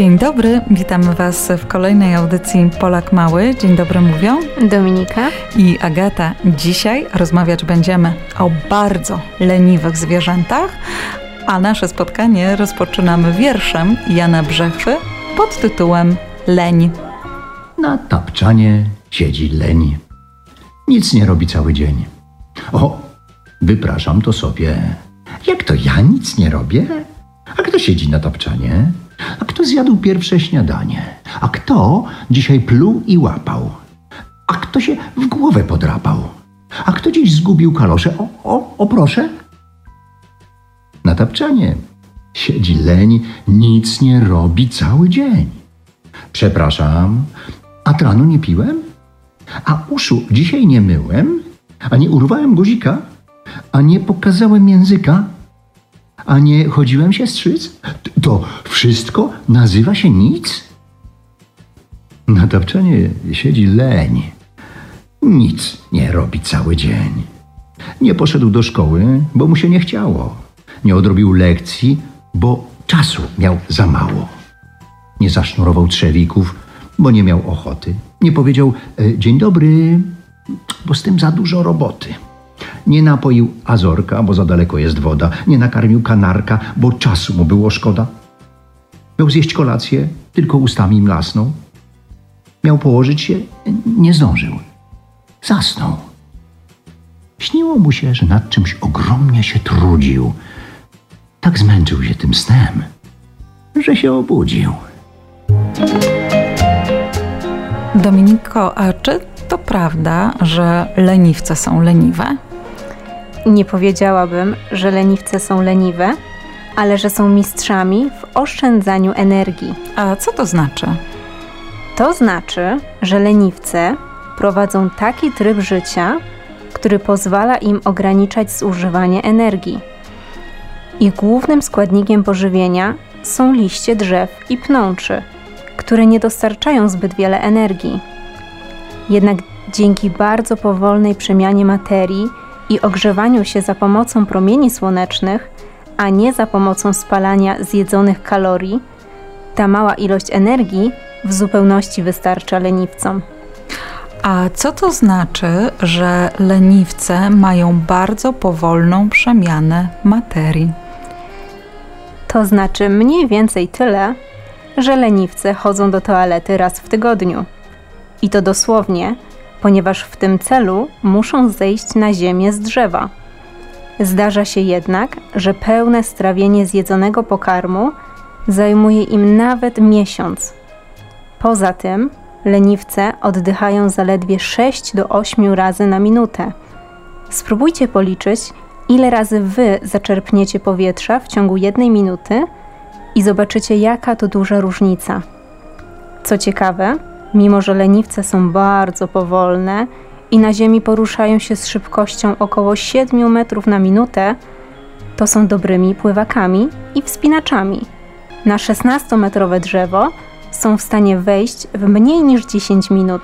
Dzień dobry, witamy Was w kolejnej audycji Polak Mały. Dzień dobry mówią Dominika i Agata. Dzisiaj rozmawiać będziemy o bardzo leniwych zwierzętach, a nasze spotkanie rozpoczynamy wierszem Jana Brzechwy pod tytułem Leń. Na tapczanie siedzi leń. Nic nie robi cały dzień. O, wypraszam to sobie. Jak to ja nic nie robię? A kto siedzi na tapczanie? A kto zjadł pierwsze śniadanie? A kto dzisiaj pluł i łapał? A kto się w głowę podrapał? A kto dziś zgubił kalosze? O, o, o proszę. Na tapczanie siedzi leń, nic nie robi cały dzień. Przepraszam, a tranu nie piłem? A uszu dzisiaj nie myłem? A nie urwałem guzika? A nie pokazałem języka? A nie chodziłem się strzyc? To wszystko nazywa się nic? Na tapczanie siedzi leń. Nic nie robi cały dzień. Nie poszedł do szkoły, bo mu się nie chciało. Nie odrobił lekcji, bo czasu miał za mało. Nie zasznurował trzewików, bo nie miał ochoty. Nie powiedział e, dzień dobry, bo z tym za dużo roboty. Nie napoił azorka, bo za daleko jest woda. Nie nakarmił kanarka, bo czasu mu było szkoda. Miał zjeść kolację, tylko ustami mlasnął. Miał położyć się, nie zdążył. Zasnął. Śniło mu się, że nad czymś ogromnie się trudził. Tak zmęczył się tym snem, że się obudził. Dominiko, a czy to prawda, że leniwce są leniwe? Nie powiedziałabym, że leniwce są leniwe, ale że są mistrzami w oszczędzaniu energii. A co to znaczy? To znaczy, że leniwce prowadzą taki tryb życia, który pozwala im ograniczać zużywanie energii. Ich głównym składnikiem pożywienia są liście drzew i pnączy, które nie dostarczają zbyt wiele energii. Jednak dzięki bardzo powolnej przemianie materii i ogrzewaniu się za pomocą promieni słonecznych, a nie za pomocą spalania zjedzonych kalorii, ta mała ilość energii w zupełności wystarcza leniwcom. A co to znaczy, że leniwce mają bardzo powolną przemianę materii? To znaczy mniej więcej tyle, że leniwce chodzą do toalety raz w tygodniu. I to dosłownie, ponieważ w tym celu muszą zejść na ziemię z drzewa. Zdarza się jednak, że pełne strawienie zjedzonego pokarmu zajmuje im nawet miesiąc. Poza tym, leniwce oddychają zaledwie 6 do 8 razy na minutę. Spróbujcie policzyć, ile razy wy zaczerpniecie powietrza w ciągu jednej minuty i zobaczycie, jaka to duża różnica. Co ciekawe, mimo że leniwce są bardzo powolne i na ziemi poruszają się z szybkością około 7 metrów na minutę, to są dobrymi pływakami i wspinaczami. Na 16-metrowe drzewo są w stanie wejść w mniej niż 10 minut.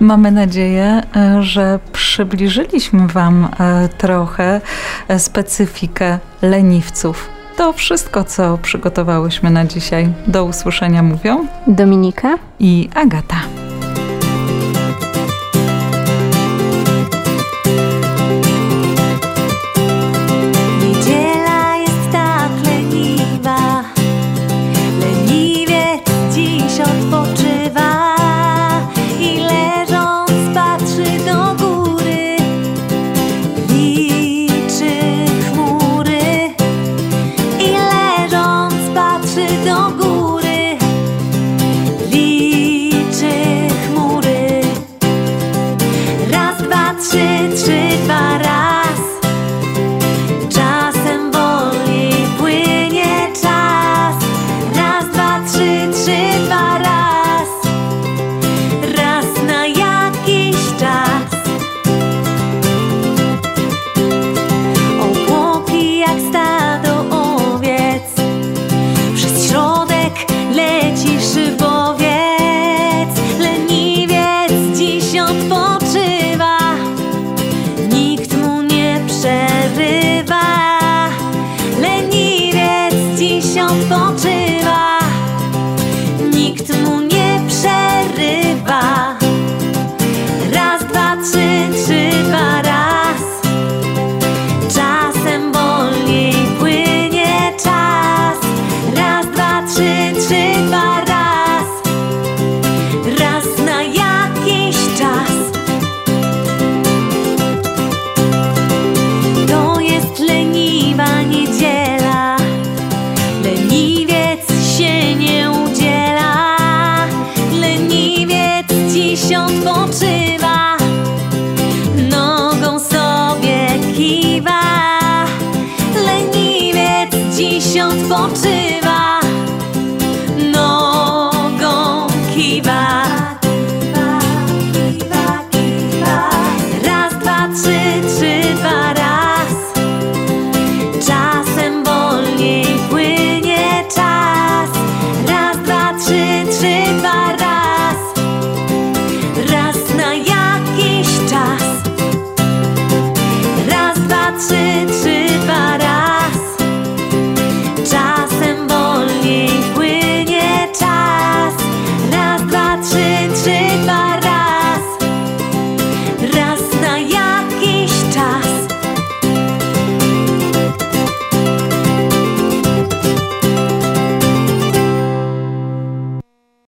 Mamy nadzieję, e, że przybliżyliśmy Wam e, trochę e, specyfikę leniwców. To wszystko, co przygotowałyśmy na dzisiaj. Do usłyszenia mówią Dominika i Agata. 最最 ksiądz.